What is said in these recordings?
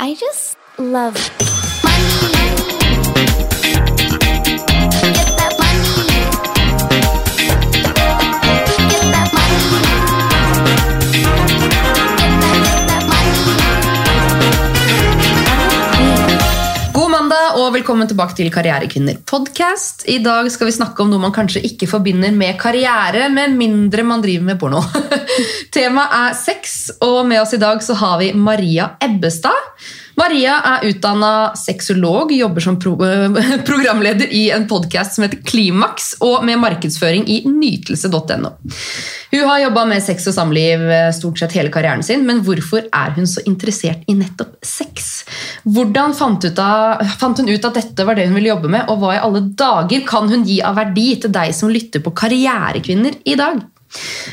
I just love velkommen tilbake til Karrierekvinner podcast. I dag skal vi snakke om noe man kanskje ikke forbinder med karriere, med mindre man driver med porno. Temaet er sex, og med oss i dag så har vi Maria Ebbestad. Maria er utdanna sexolog, jobber som pro programleder i en podkast som heter Klimaks, og med markedsføring i nytelse.no. Hun har jobba med sex og samliv eh, stort sett hele karrieren sin, men hvorfor er hun så interessert i nettopp sex? Hvordan fant, av, fant hun ut at dette var det hun ville jobbe med, og hva i alle dager kan hun gi av verdi til deg som lytter på Karrierekvinner i dag?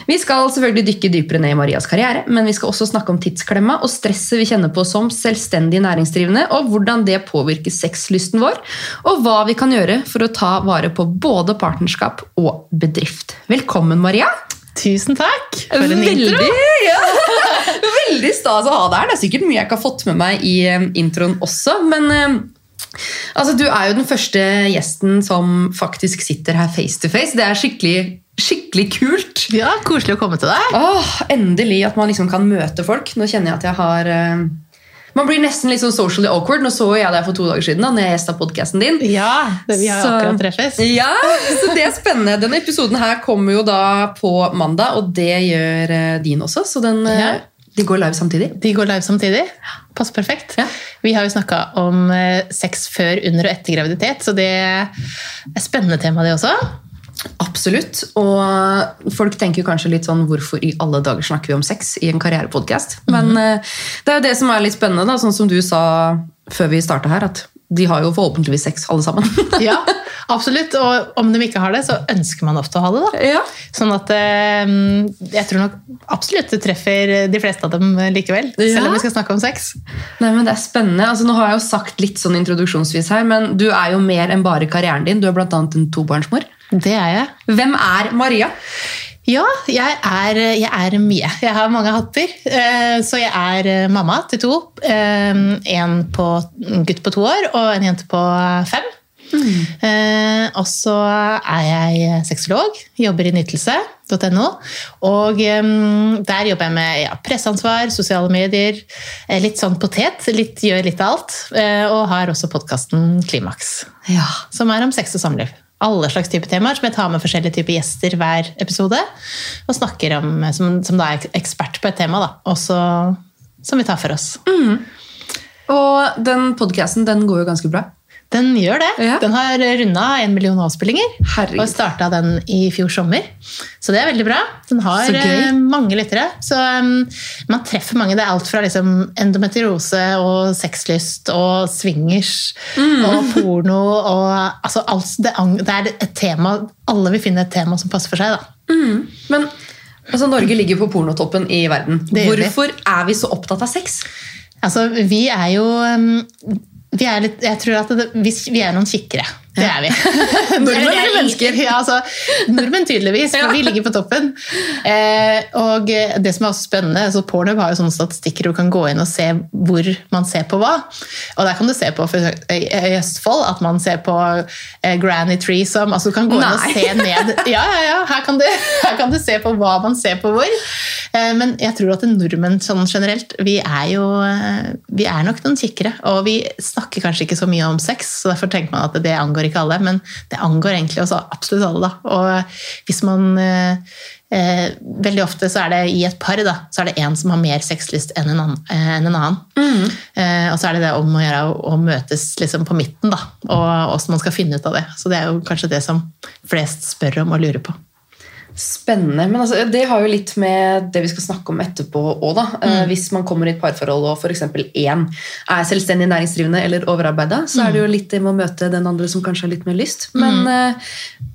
Vi skal selvfølgelig dykke dypere ned i Marias karriere, men vi skal også snakke om tidsklemma og stresset vi kjenner på som selvstendig næringsdrivende, og hvordan det påvirker sexlysten vår, og hva vi kan gjøre for å ta vare på både partnerskap og bedrift. Velkommen, Maria! Tusen takk for en Veldig, intro. ja. Veldig stas å ha deg her. Det er sikkert mye jeg ikke har fått med meg i eh, introen også, men eh, altså, du er jo den første gjesten som faktisk sitter her face to face. Det er skikkelig, skikkelig kult. Ja, Koselig å komme til deg. Åh, endelig at man liksom kan møte folk. Nå kjenner jeg at jeg har uh, Man blir nesten litt sånn socially awkward. Nå så jeg deg for to dager siden da når jeg gjesta podkasten din. Ja, det, Vi har Så- akkurat treffes. Ja, så det er spennende. Denne episoden her kommer jo da på mandag, og det gjør uh, din også. Så den, uh, Ja. de går live samtidig. De går live samtidig. Passer perfekt. Ja. Vi har jo snakka om sex før, under og etter graviditet, så det er et spennende tema, det også. Absolutt. Og folk tenker kanskje litt sånn hvorfor i alle dager snakker vi om sex i en karrierepodkast? Men eh, det er jo det som er litt spennende, da, sånn som du sa før vi starta her, at de har jo forhåpentligvis sex, alle sammen. Ja, absolutt. Og om de ikke har det, så ønsker man ofte å ha det. da. ja. Sånn at eh, jeg tror nok absolutt det treffer de fleste av dem likevel. Ja. Selv om vi skal snakke om sex. Nei, men Det er spennende. Altså, nå har jeg jo sagt litt sånn introduksjonsvis her, men du er jo mer enn bare karrieren din. Du er bl.a. en tobarnsmor. Det er jeg. Hvem er Maria? Ja, jeg er, jeg er mye. Jeg har mange hatter. Eh, Så jeg er eh, mamma til to. Eh, En på, en gutt på to år og en jente på fem. Mm. Og så er jeg sexolog, jobber i nytelse.no. Og der jobber jeg med ja, presseansvar, sosiale medier, litt sånn potet. Litt, gjør litt av alt. Og har også podkasten Klimaks, Ja. som er om sex og samliv alle slags type temaer, som jeg tar med forskjellige typer gjester hver episode. Og snakker om, som, som da er ekspert på et tema, da. Også, som vi tar for oss. Og den podkasten den går jo ganske bra. Den gjør det. Ja. Den har runda en million avspillinger. Herregud. Og starta den i fjor sommer. Så det er veldig bra. Den har eh, mange lyttere. Så um, man treffer mange. Det er alt fra liksom, endometriose og sexlyst og swingers Mm. og porno og altså, alt, det, er et tema Alle vil finne et tema som passer for seg. da. Men altså, Norge ligger på pornotoppen i verden. Hvorfor er vi så opptatt av sex? Altså, vi er jo um, litt, Jeg tror at det, vi, er noen kikkere. Det er vi. Nordmenn er- eller mennesker? Ja, altså, nordmenn tydeligvis, for vi ligger på toppen. Eh, og det som er også spennende, så Pornhub har jo sånne statistikker hvor du kan gå inn og se hvor man ser på hva. Og der kan du se på for, i Østfold at man ser på eh, Granny Treesome. Altså du kan gå inn og Nei. se ned. Ja, ja, ja, her kan, du, her kan du se på hva man ser på hvor. Eh, Men jeg tror at nordmenn sånn generelt, vi er jo eh, vi er nok noen kikkere. Og vi snakker kanskje ikke så mye om sex, så derfor tenker man at det angår ikke alle. Men det angår egentlig også absolutt alle. da. Og hvis man eh, eh, Veldig ofte så er det i et par da, så er det en som har mer sexlyst enn en annen. Eh, enn en annen. Eh, og så er det det om å gjøre å møtes liksom på midten, da, og hvordan man skal finne ut av det. Så det er jo kanskje det som flest spør om og lurer på. Spennende. Men altså, det har jo litt med det vi skal snakke om etterpå òg, da. Eh, Hvis man kommer i et parforhold og f.eks. én er selvstendig næringsdrivende eller overarbeida, så er det jo litt det med å møte den andre som kanskje har litt mer lyst. Men eh,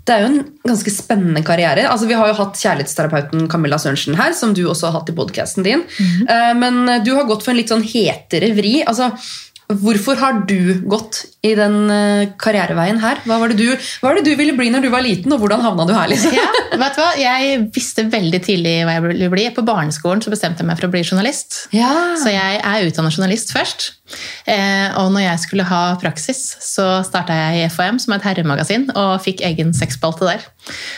det er jo en ganske spennende karriere. Altså, vi har jo hatt kjærlighetsterapeuten Camilla Sørensen her, som du også har hatt i podkasten din. Eh, Men du har gått for en litt sånn hetere vri. Altså, Hvorfor har du gått i den eh, karriereveien her? Hva var, det du, hva var det du ville bli når du var liten, og hvordan havna du her? liksom? Ja, vet du hva? Jeg visste veldig tidlig hva jeg ville bli. På barneskolen så bestemte jeg meg for å bli journalist. Ja. Så jeg er utdannet journalist først. Eh, og når jeg skulle ha praksis, så starta jeg i FHM, som er et herremagasin, og fikk egen sexspalte der.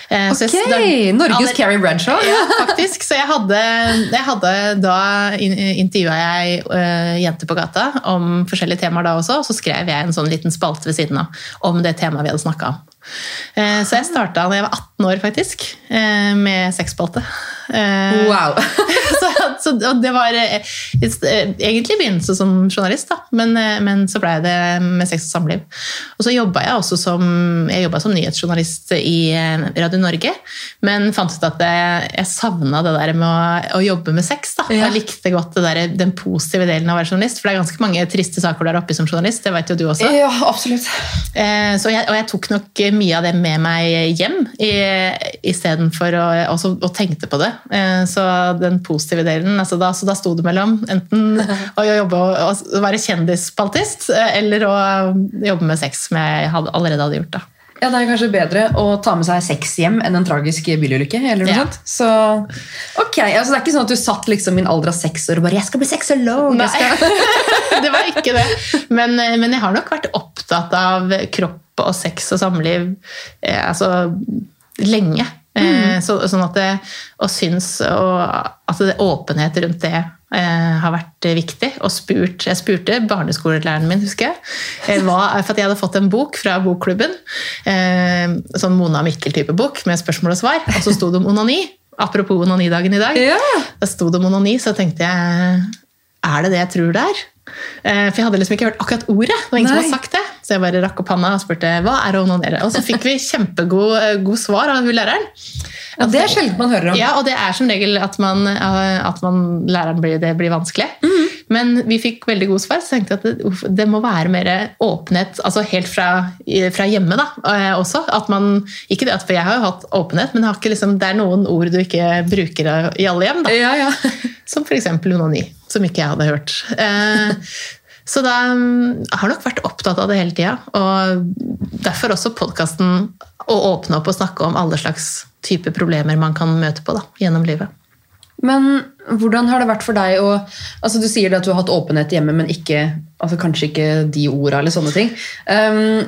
Eh, så Ok, da- Norges Carrie Bradshaw. Ja, faktisk. Så jeg hadde, jeg hadde da intervjua jeg uh, jenter på gata om forskjellige temaer da også, og så skrev jeg en sånn liten spalte ved siden av om det temaet vi hadde snakka om. Eh, så jeg starta da jeg var 18 år, faktisk, eh, med sexspalte. Eh, Wow. så, så det var eh, eh, egentlig begynnelse som journalist, da. Men, eh, men så ble det med sex og samliv. Og så jobba jeg også som, jeg som nyhetsjournalist i Radio Norge, men fant ut at jeg, jeg savna det der med å, å jobbe med sex. da. Ja. Jeg likte godt det der, den positive delen av å være journalist, for det er ganske mange triste saker der oppe som journalist. det vet jo du også. Ja, absolutt. Så jeg, og jeg tok nok mye av det med meg hjem istedenfor å også, og tenkte på det. Så den positive delen altså da, Så da sto det mellom enten å jobbe og, og være kjendisspaltist eh, eller å jobbe med sex, som jeg hadde, allerede hadde gjort. da. Ja, Det er kanskje bedre å ta med seg sex hjem enn en tragisk bilulykke. eller noe Ja. sånt. Så, ok, altså Det er ikke sånn at du satt liksom i en alder av seks år og bare 'jeg skal bli sexolog'. Det var ikke det. Men, men jeg har nok vært opptatt av kropp og sex og samliv eh, altså, lenge. Eh, så, sånn at det, og syns og at det, åpenhet rundt det eh, har vært viktig. Og spurt, jeg spurte barneskolelæreren min, husker jeg, eh, hva, for at jeg hadde fått en bok fra bokklubben. Eh, sånn Mona Mikkel-type bok med spørsmål og svar. Og så sto det om onani. Apropos onanidagen i dag. Ja. Da sto det om onani, så tenkte jeg Er det det jeg tror det er? Eh, For jeg hadde liksom ikke hørt akkurat ordet. Det var ingen som hadde sagt det. Så jeg bare rakk opp handa og spurte hva er å onanere. Og så fikk vi kjempegod eh, god svar av hun læreren. Og det er sjelden man hører om. Ja, og det er som regel at, man, eh, at man, læreren blir, det blir vanskelig. Men vi fikk veldig god svar, så tenkte jeg at det, det må være mer åpenhet altså helt fra, fra hjemme da, også. At man, ikke det at, for Jeg har jo hatt åpenhet, men liksom, det er noen ord du ikke bruker i alle hjem. da. Ja, ja. Som f.eks. onani, som ikke jeg hadde hørt. Eh, så da mm, jeg har nok vært opptatt av det hele tida. Og derfor også podkasten å åpne opp og snakke om alle slags typer problemer man kan møte på da, gjennom livet. Men hvordan har det vært for deg å altså Du sier at du har hatt åpenhet hjemme, men ikke, altså kanskje ikke de orda eller sånne ting. Um,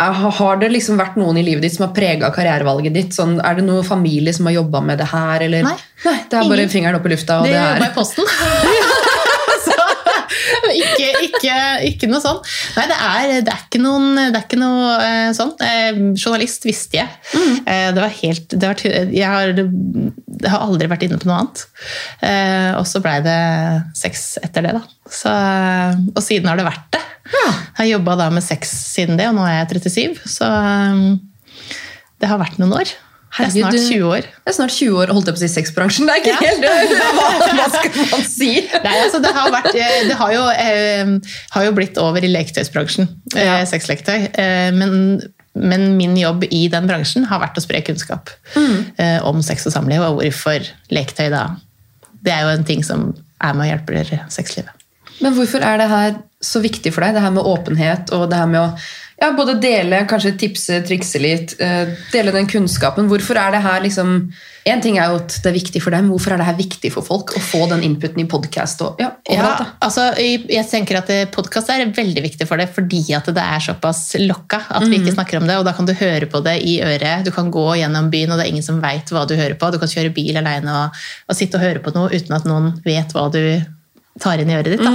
har det liksom vært noen i livet ditt som har prega karrierevalget ditt? Sånn, er det noen familie som har jobba med det her? Eller? Nei. det er bare Ingen. fingeren opp i lufta. Og Det det, jobba er... i Posten. Ikke, ikke, ikke noe sånn. Nei, det er, det er ikke, noen, det er ikke noe eh, sånn. Eh, journalist visste jeg. Eh, det var helt, det var, jeg, har, jeg har aldri vært inne på noe annet. Eh, og så blei det sex etter det, da. Så, og siden har det vært det. Jeg har jobba med sex siden det, og nå er jeg 37. Så eh, det har vært noen år. Det er snart 20 år. Det er snart 20 år, holdt jeg på å si sexbransjen. Det er ikke Ja. helt. Hva, hva skal man si? Nei, altså det har, vært, eh, det har, jo, eh, har jo blitt over i leketøysbransjen, eh, sexleketøy. Eh, men, men min jobb i den bransjen har vært å spre kunnskap eh, om sex og samliv, og hvorfor leketøy da Det er jo en ting som er med og hjelper sexlivet. Men hvorfor er det her så viktig for deg? Det her med åpenhet og det her med å ja, både dele, kanskje tipse, trikse litt, eh, dele den kunnskapen. Hvorfor er det her liksom En ting er jo at det er viktig for dem, hvorfor er det her viktig for folk å få den inputen i podkast og ja, Ja, overalt? da? altså, jeg tenker at podkast er veldig viktig for det fordi at det er såpass lokka at vi ikke snakker om det. og Da kan du høre på det i øret. Du kan gå gjennom byen, og det er ingen som veit hva du hører på. Du kan kjøre bil alene og, og sitte og høre på noe uten at noen vet hva du tar inn i øret ditt. Da.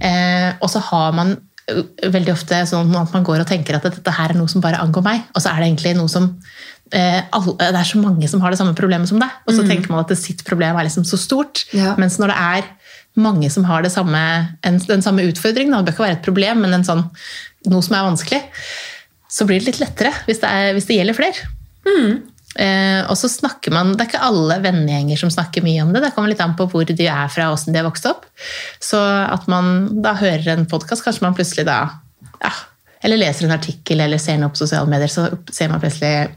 Eh, og så har man veldig ofte sånn at man går og tenker at dette her er noe som bare angår meg, og så er det egentlig noe som eh, alle, Det er så mange som har det samme problemet som deg, og så tenker man at sitt problem er liksom så stort. Ja. Mens når det er mange som har det samme, en, den samme utfordringen, det bør ikke være et problem, men en sånn, noe som er vanskelig, så blir det litt lettere hvis det, er, hvis det gjelder flere. Eh, og så snakker man, Det er ikke alle vennegjenger som snakker mye om det. Det kommer litt an på hvor de er fra, og hvordan de har vokst opp. Så at man da hører en podkast, kanskje man plutselig da ja, Eller leser en artikkel eller ser noe på sosiale medier, så ser man plutselig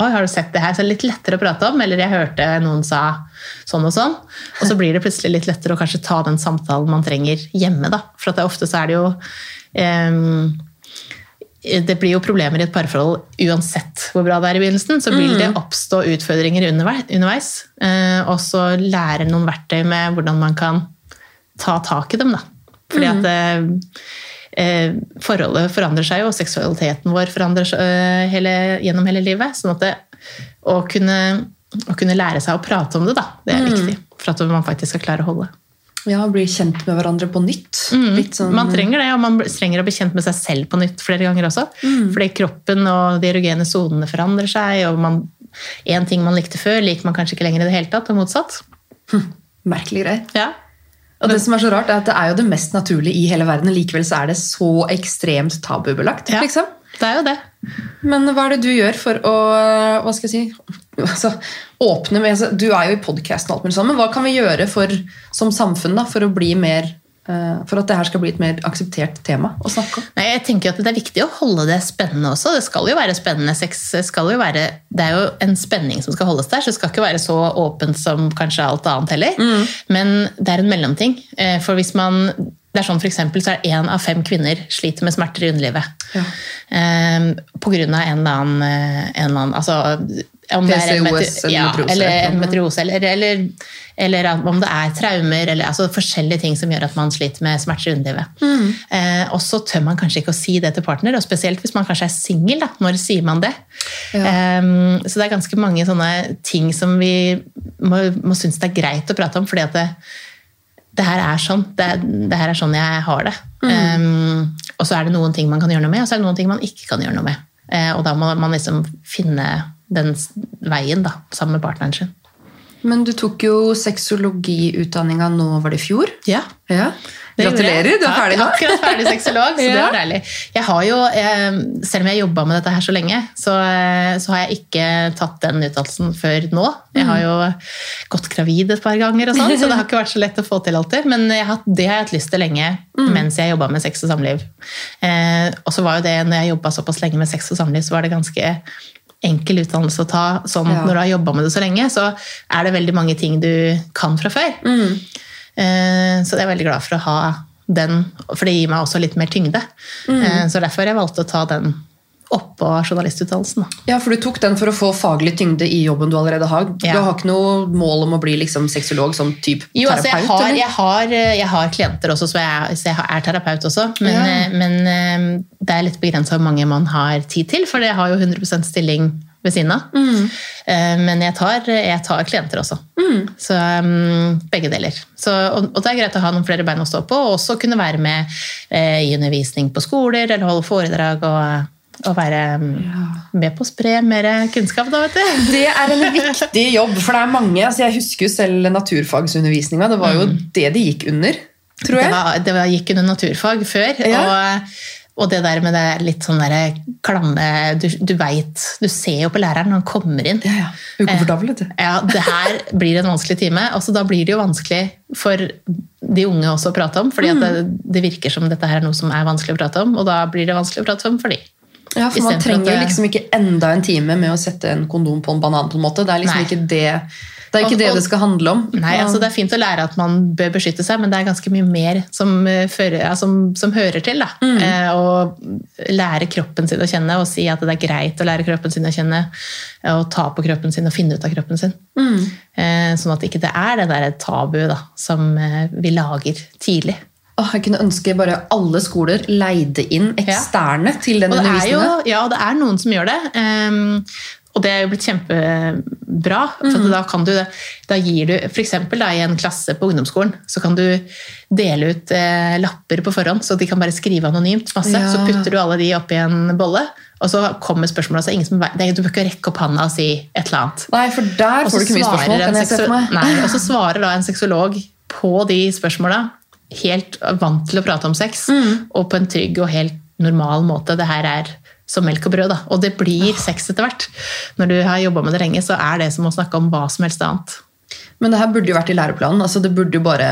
Oi, har du sett det her? Så er det litt lettere å prate om. Eller jeg hørte noen sa sånn og sånn. Og så blir det plutselig litt lettere å kanskje ta den samtalen man trenger hjemme. da. For ofte så er det jo ehm, det blir jo problemer i et parforhold uansett hvor bra det er i begynnelsen. Så vil det oppstå utfordringer underveis. Eh, og så lære noen verktøy med hvordan man kan ta tak i dem. Da. Fordi at eh, eh, forholdet forandrer seg jo, og seksualiteten vår forandrer seg hele, gjennom hele livet. sånn at det, å, kunne, å kunne lære seg å prate om det, da, det er viktig. For at man faktisk skal klare å holde. Ja, Bli kjent med hverandre på nytt. Litt sånn, Man trenger det, og man trenger å bli kjent med seg selv på nytt flere ganger også. Fordi kroppen og de erogene sonene forandrer seg, og man, en ting man likte før, liker man kanskje ikke lenger i det hele tatt, og motsatt. Merkelig greit. Ja. Og det som er så rart, er at det er jo det mest naturlige i hele verden. og Likevel så er det så ekstremt tabubelagt. Ja. liksom. Det er jo det. Men hva er det du gjør for å hva skal jeg si, altså, åpne med altså, Du er jo i podkasten, alt mulig sånn, men hva kan vi gjøre for, som samfunn da, for å bli mer eh, for at det her skal bli et mer akseptert tema å snakke om? Nei, jeg tenker at Det er viktig å holde det spennende også. Det skal jo være spennende. Sex skal jo være, det er jo en spenning som skal holdes der, så det skal ikke være så åpent som kanskje alt annet heller. Men det er en mellomting. Eh, For hvis man det er sånn for eksempel, så er én av fem kvinner sliter med smerter i underlivet. Ja. Eh, på grunn av en eller annen, eh, en eller annen altså, om det er PCOS eller ja, metriose. eller metriose eller, eller, eller om det er traumer, eller altså forskjellige ting som gjør at man sliter med smerter i underlivet. Mm. Eh, og så tør man kanskje ikke å si det til partner, og spesielt hvis man kanskje er singel. Når sier man det? Ja. Eh, så det er ganske mange sånne ting som vi må, må synes det er greit å prate om, fordi at det, det her er sånn. Det, det her er sånn jeg har det. Um, og så er det noen ting man kan gjøre noe med, og så er det noen ting man ikke kan gjøre noe med. Uh, og da må man liksom finne den veien da, sammen med partneren sin. Men du tok jo sexologiutdanninga nå, var det i fjor? Ja. Ja. Gratulerer, du er ferdig nå. Akkurat ferdig sexolog, så det var deilig. Jeg har jo, eh, selv om jeg jobba med dette her så lenge, så, eh, så har jeg ikke tatt den utdannelsen før nå. Jeg har jo gått gravid et par ganger, og sånn, så det har ikke vært så lett å få til alltid. Men jeg har, det har jeg hatt lyst til lenge mens jeg jobba med sex og samliv. Eh, og så var jo det, når jeg jobba såpass lenge med sex og samliv, så var det ganske enkel utdannelse å ta. Sånn, Ja. Når du har jobba med det så lenge, så er det veldig mange ting du kan fra før. Eh, Så jeg er veldig glad for å ha den, for det gir meg også litt mer tyngde. Mm. Så derfor jeg valgt å ta den oppå journalistutdannelsen. da. Ja, for du tok den for å få faglig tyngde i jobben du allerede har. Ja. Du har ikke noe mål om å bli liksom sexolog som type Jo, altså jeg, har, jeg, har, jeg har klienter også, så jeg, så jeg er terapeut også. Men, Ja. eh, men eh, det er litt begrensa hvor mange man har tid til, for jeg har jo 100% stilling ved siden av. Mm. Eh, Men jeg tar, jeg tar klienter også. Så um, begge deler. Så, og, og det er greit å ha noen flere bein å stå på, og også kunne være med eh, i undervisning på skoler eller holde foredrag og, å være um, med på å spre mer kunnskap, da, vet du. Det er en viktig jobb, for det er mange. Altså jeg husker jo selv naturfagsundervisninga. Det var jo det de gikk under, tror Det, jeg. var, det var, gikk under naturfag før. Ja. Og, og det der med det litt sånn der klamme Du, du veit Du ser jo på læreren når han kommer inn. Ja, ja. Ukomfortabel, vet du. Ja, det her blir en vanskelig time. Altså, da blir det jo vanskelig for de unge også å prate om. fordi at det, det virker som dette her er noe som er vanskelig å prate om, og da blir det vanskelig å prate om for de. Ja, for Man trenger at det- liksom ikke enda en time med å sette en kondom på en banan. på en måte. Det er liksom Nei. ikke det det er ikke Og- det det skal handle om. Nei, altså Det er fint å lære at man bør beskytte seg, men det er ganske mye mer som, eh, fører, ja, som, som hører til. da. Eh, å lære kroppen sin å kjenne og si at det er greit å lære kroppen sin å kjenne. eh, Og ta på kroppen sin og finne ut av kroppen sin. Eh, sånn at ikke det er det der tabuet da, som eh, vi lager tidlig. Åh, jeg kunne ønske bare alle skoler leide inn eksterne til den Og det er jo, undervisninga. ja, og det er noen som gjør det. Og det er jo blitt kjempebra. For mm. da kan du, da gir du, eksempel I en klasse på ungdomsskolen så kan du dele ut eh, lapper på forhånd, så de kan bare skrive anonymt masse. Ja. Så putter du alle de oppi en bolle, og så kommer spørsmålet. Så ingen som, det er- du bør ikke rekke opp handa og si et eller annet. Nei, for der får du ikke mye spørsmål. kan jeg se for meg. Nei, og så svarer da en sexolog på de spørsmåla, helt vant til å prate om sex, Mm. og på en trygg og helt normal måte. Det her er som melk og brød, da. Og det blir sex etter hvert. Når du har jobba med det lenge, så er det som å snakke om hva som helst annet. Men det her burde jo vært i læreplanen. altså Det burde jo bare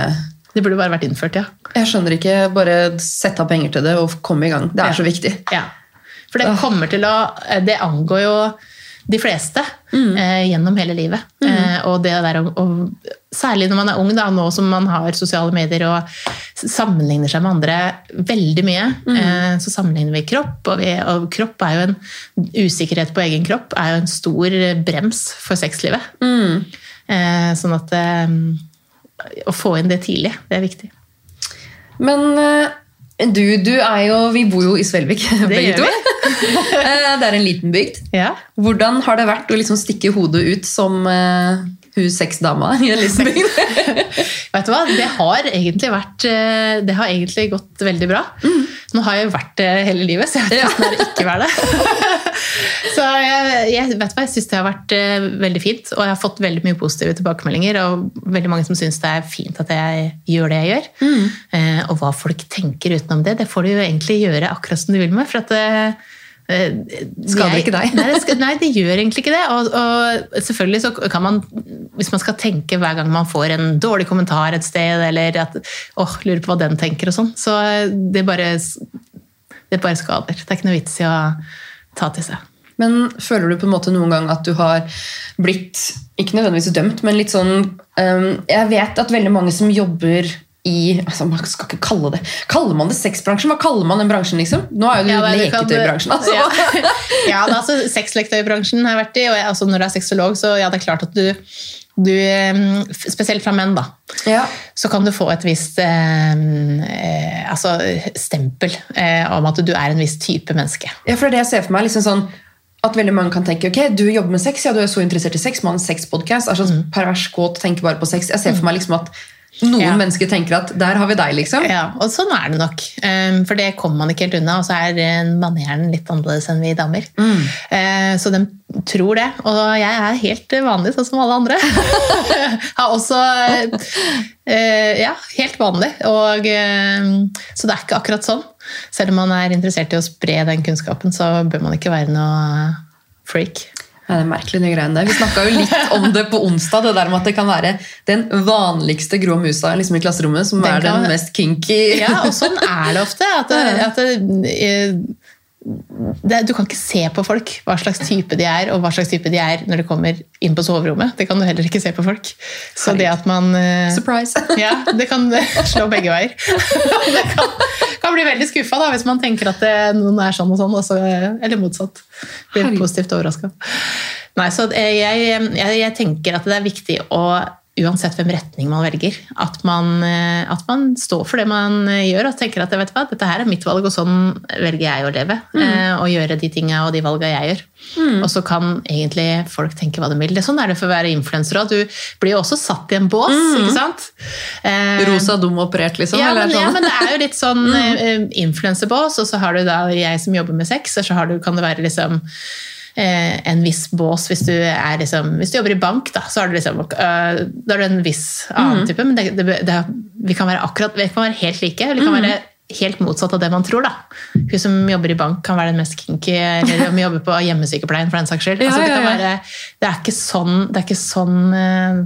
Det burde bare vært innført, ja. Jeg skjønner ikke. Bare sette av penger til det og komme i gang. Det er Ja. så viktig. ja. For det kommer til å Det angår jo de fleste eh, gjennom hele livet. Eh, og det der å, særlig når man er ung, da, nå som man har sosiale medier og sammenligner seg med andre veldig mye, eh, så sammenligner vi kropp, og, vi, og kropp er jo en usikkerhet på egen kropp er jo en stor brems for sexlivet. Eh, sånn at eh, å få inn det tidlig, det er viktig. Men eh, du, du er jo Vi bor jo i Svelvik, begge gjør to. Eh, det er en liten bygd. Ja. Hvordan har det vært å liksom stikke hodet ut som uh, hun sexdama i en liten bygd? Vet du hva, det har egentlig vært eh, Det har egentlig gått veldig bra. Nå har jeg vært det hele livet, så jeg vet ikke hvordan det er å ikke være det. Så jeg, jeg vet hva, jeg syns det har vært uh, veldig fint, og jeg har fått veldig mye positive tilbakemeldinger. Og veldig mange som syns det er fint at jeg gjør det jeg gjør. Eh, og hva folk tenker utenom det, det får du jo egentlig gjøre akkurat som du vil med. for at eh, Skader ikke deg. Nei, det, skal, nei, det gjør egentlig ikke det. Og, og selvfølgelig så kan man, hvis man skal tenke hver gang man får en dårlig kommentar et sted, eller at åh, lurer på hva den tenker og sånn, så det bare, det bare skader. Det er ikke noe vits i å ta til seg. Men føler du på en måte noen gang at du har blitt, ikke nødvendigvis dømt, men litt sånn um, Jeg vet at veldig mange som jobber i altså Man skal ikke kalle det Kaller man det sexbransjen? Hva kaller man den bransjen, liksom? Nå er jo du Ja, det- kan- leketøybransjen, altså. Ja, ja altså sexleketøybransjen har jeg vært i, og jeg, altså når du er sexolog, så ja, det er klart at du, du Spesielt fra menn, da. Ja. så kan du få et visst eh, altså, stempel eh, om at du er en viss type menneske. Ja, for det er det jeg ser for meg. liksom sånn at veldig mange kan tenke ok, du jobber med sex, ja, du er så interessert i sex, man har en sexpodcast, er sånn pervers kåt, tenker bare på sex. Jeg ser for meg liksom at noen Ja. mennesker tenker at der har vi deg, liksom. Ja, og sånn er det nok. Um, for det kommer man ikke helt unna, og så er eh, maneren litt annerledes enn vi damer. Mm. så de tror det, og jeg er helt vanlig, sånn som alle andre. har også eh, Ja, helt vanlig. Og, eh, så det er ikke akkurat sånn. Selv om man er interessert i å spre den kunnskapen, så bør man ikke være noe freak. Ja, det er merkelig, de greiene der. Vi snakka jo litt om det på onsdag, det der med at det kan være den vanligste grå musa liksom i klasserommet, som Den er den mest kinky. Ja, og sånn er det ofte. At det, at det, det, du kan ikke se på folk hva slags type de er, og hva slags type de er når de kommer inn på soverommet. Det kan du heller ikke se på folk. Så det at man eh, Surprise! ja, det kan slå begge veier. Det kan, kan bli veldig skuffa hvis man tenker at det, noen er sånn og sånn, også, eller motsatt. Blir positivt overraska. Nei, så jeg, jeg, jeg tenker at det er viktig å uansett hvem retning man velger, at man, eh, at man står for det man eh, gjør og tenker at vet hva, dette her er mitt valg, og sånn velger jeg å leve. Mm. Og gjøre de tinga og de valga jeg gjør. Og så kan egentlig folk tenke hva de vil. Det er sånn er det for å være influenser òg. Du blir jo også satt i en bås, ikke sant? Eh, Rosa, dum operert, liksom? ja, eller men, ja, sånn? men det er jo litt sånn mm. influenserbås, og så har du da jeg som jobber med sex, og så har du, kan det være liksom eh, en viss bås hvis du, er liksom, hvis du jobber i bank, da, så har du liksom, eh, da er du en viss annen type, men det, det, det, vi kan være akkurat, vi kan være helt like, eller vi kan være helt motsatt av det man tror. da. Hun som jobber i bank, kan være den mest kinky, eller om jobber på hjemmesykepleien. for den saks skyld. Altså, det, være, det er ikke sånn, det er ikke sånn eh,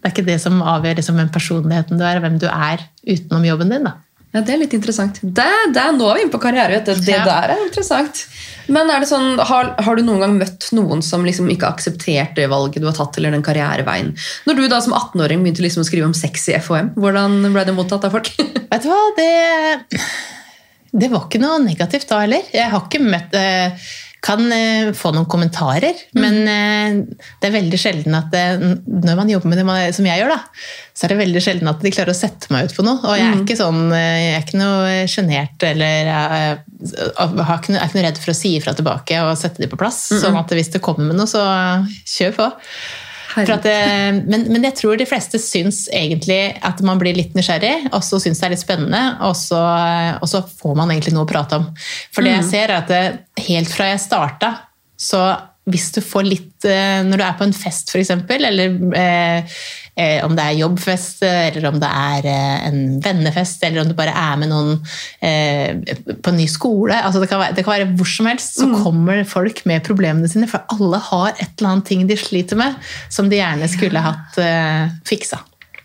det er ikke det som avgjør liksom, hvem personligheten du er, og hvem du er utenom jobben din. da. Ja, Det er litt interessant. Det, det, nå er vi inne på karriere. Det. Det Ja. der er interessant. Men er det sånn, har, har du noen gang møtt noen som liksom ikke har akseptert det valget du har tatt, eller den karriereveien? Når du da som 18-åring begynte liksom å skrive om sex i FHM, hvordan ble det mottatt av folk? Vet du hva, det, det var ikke noe negativt da heller. Jeg har ikke møtt eh, Kan eh, få noen kommentarer, men eh, det er veldig sjelden at det, når man jobber med det man, som jeg gjør, da, så er det veldig sjelden at de klarer å sette meg ut på noe. Og jeg er ikke sånn, eh, jeg er ikke noe sjenert eller jeg, noe, er ikke noe redd for å si ifra tilbake og sette de på plass. Sånn at hvis det kommer med noe, så kjør på. For at, eh, men, men jeg tror de fleste syns egentlig at man blir litt nysgjerrig, og så syns det er litt spennende, og så, og så får man egentlig noe å prate om. For det jeg ser er at det, helt fra jeg starta, så hvis du får litt eh, Når du er på en fest, f.eks., eller eh, eh, om det er jobbfest, eller om det er eh, en vennefest, eller om du bare er med noen eh, på en ny skole altså det, kan være, det kan være hvor som helst, så kommer folk med problemene sine. For alle har et eller annet ting de sliter med, som de gjerne skulle hatt eh, fiksa.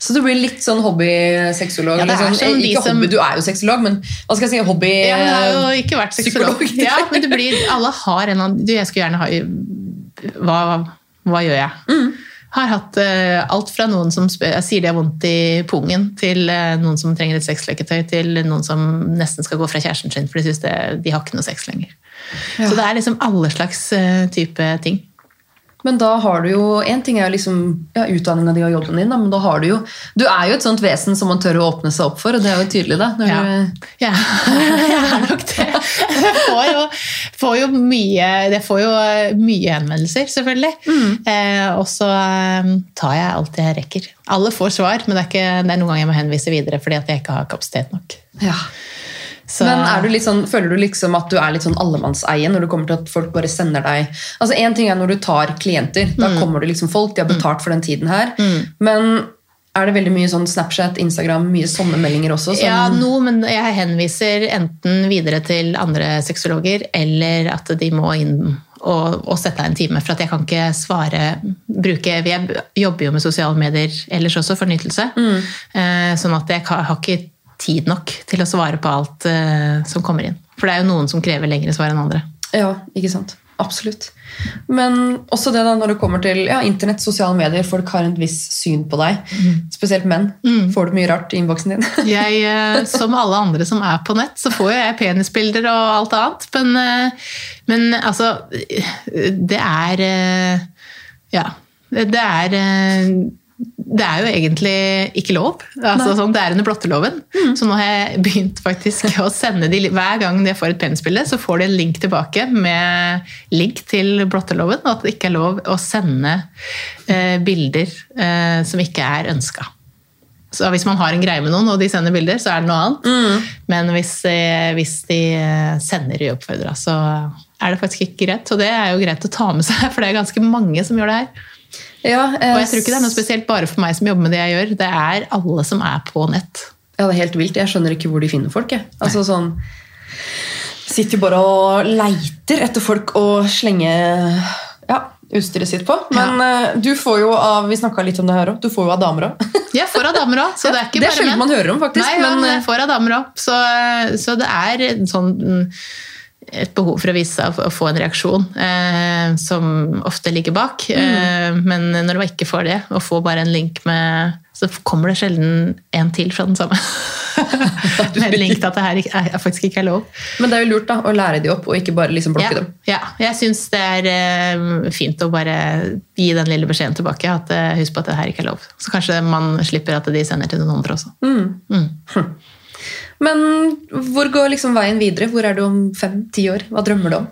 Så du blir litt sånn hobbysexolog? Ja, er sånn, ikke som- hobby, Du er jo sexolog, men hva skal jeg si? Hobby... Ja, jeg har jo ikke vært sexolog. Ja, men du blir, alle har en eller annen du, Jeg skulle gjerne ha hva, hva gjør jeg? Har hatt eh, alt fra noen som spør, jeg sier de har vondt i pungen, til eh, noen som trenger et sexleketøy, til noen som nesten skal gå fra kjæresten sin, for de synes de har ikke noe sex lenger. Ja. Så det er liksom alle slags eh, type ting. Men da har du jo En ting er jo liksom ja, utdanninga di og jobben din, da, men da har du jo Du er jo et sånt vesen som man tør å åpne seg opp for, og det er jo tydelig, da. Ja. du, Ja, jeg er nok det. Jeg får jo, får jo mye Jeg får jo mye henvendelser, selvfølgelig. Eh, og så eh, tar jeg alt jeg rekker. Alle får svar, men det er, ikke, det er noen ganger jeg må henvise videre fordi at jeg ikke har kapasitet nok. ja. Så, Men er du litt sånn, føler du liksom at du er litt sånn allemannseie når det kommer til at folk bare sender deg Altså En ting er når du tar klienter, da Mm. kommer det liksom folk, de har betalt for den tiden her. Men er det veldig mye sånn Snapchat, Instagram, mye sånne meldinger også? Som, Ja, noe, men jeg henviser enten videre til andre sexologer, eller at de må inn og, og sette av en time. For at jeg kan ikke svare bruke, Jeg jobber jo med sosiale medier ellers også, for nytelse. Mm. sånn at jeg har ikke tid nok til å svare på alt eh, som kommer inn. For det er jo noen som krever lengre svar enn andre. Ja, ikke sant. Absolutt. Men også det da når det kommer til ja, internett, sosiale medier, folk har en viss syn på deg. Spesielt menn. Får du mye rart i innboksen din? Jeg, eh, som alle andre som er på nett, så får jo jeg penisbilder og alt annet. Men, eh, men altså Det er eh, Ja. Det er eh, det er jo egentlig ikke lov. Altså, sånn, det er under blotteloven. Så nå har jeg begynt faktisk å sende de Hver gang de får et penisbilde, så får de en link tilbake med link til blotteloven, og at det ikke er lov å sende eh, bilder eh, som ikke er ønska. Så hvis man har en greie med noen, og de sender bilder, så er det noe annet. Men hvis, eh, hvis de eh, sender uoppfordra, så er det faktisk ikke greit. Og det er jo greit å ta med seg, for det er ganske mange som gjør det her. Ja, eh, Og jeg tror ikke det er noe spesielt bare for meg som jobber med det jeg gjør. Det er alle som er på nett. Ja, det er helt vilt. Jeg skjønner ikke hvor de finner folk. Jeg. Altså sånn Sitter jo bare og leiter etter folk å slenge ja, utstyret sitt på. Men ja. du får jo av Vi litt om det her også, Du får jo av damer òg. Jeg får av damer òg, så det er ikke det er bare sjelden menn. man hører om, faktisk. Nei, men, men eh, jeg får av damer òg. Så, så det er sånn et behov for å vise seg å få en reaksjon eh, som ofte ligger bak. Mm. Eh, men når man ikke får det, og får bare en link med Så kommer det sjelden en til fra den samme. med en link til at det her er, er, faktisk ikke er lov. men det er jo lurt da, å lære de opp, og ikke bare liksom blokke Ja, dem. ja. Jeg syns det er eh, fint å bare gi den lille beskjeden tilbake. At eh, Husk på at det her ikke er lov. Så kanskje man slipper at de sender til noen andre også. Mm. Men hvor går liksom veien videre? Hvor er du om fem-ti år? Hva drømmer du om?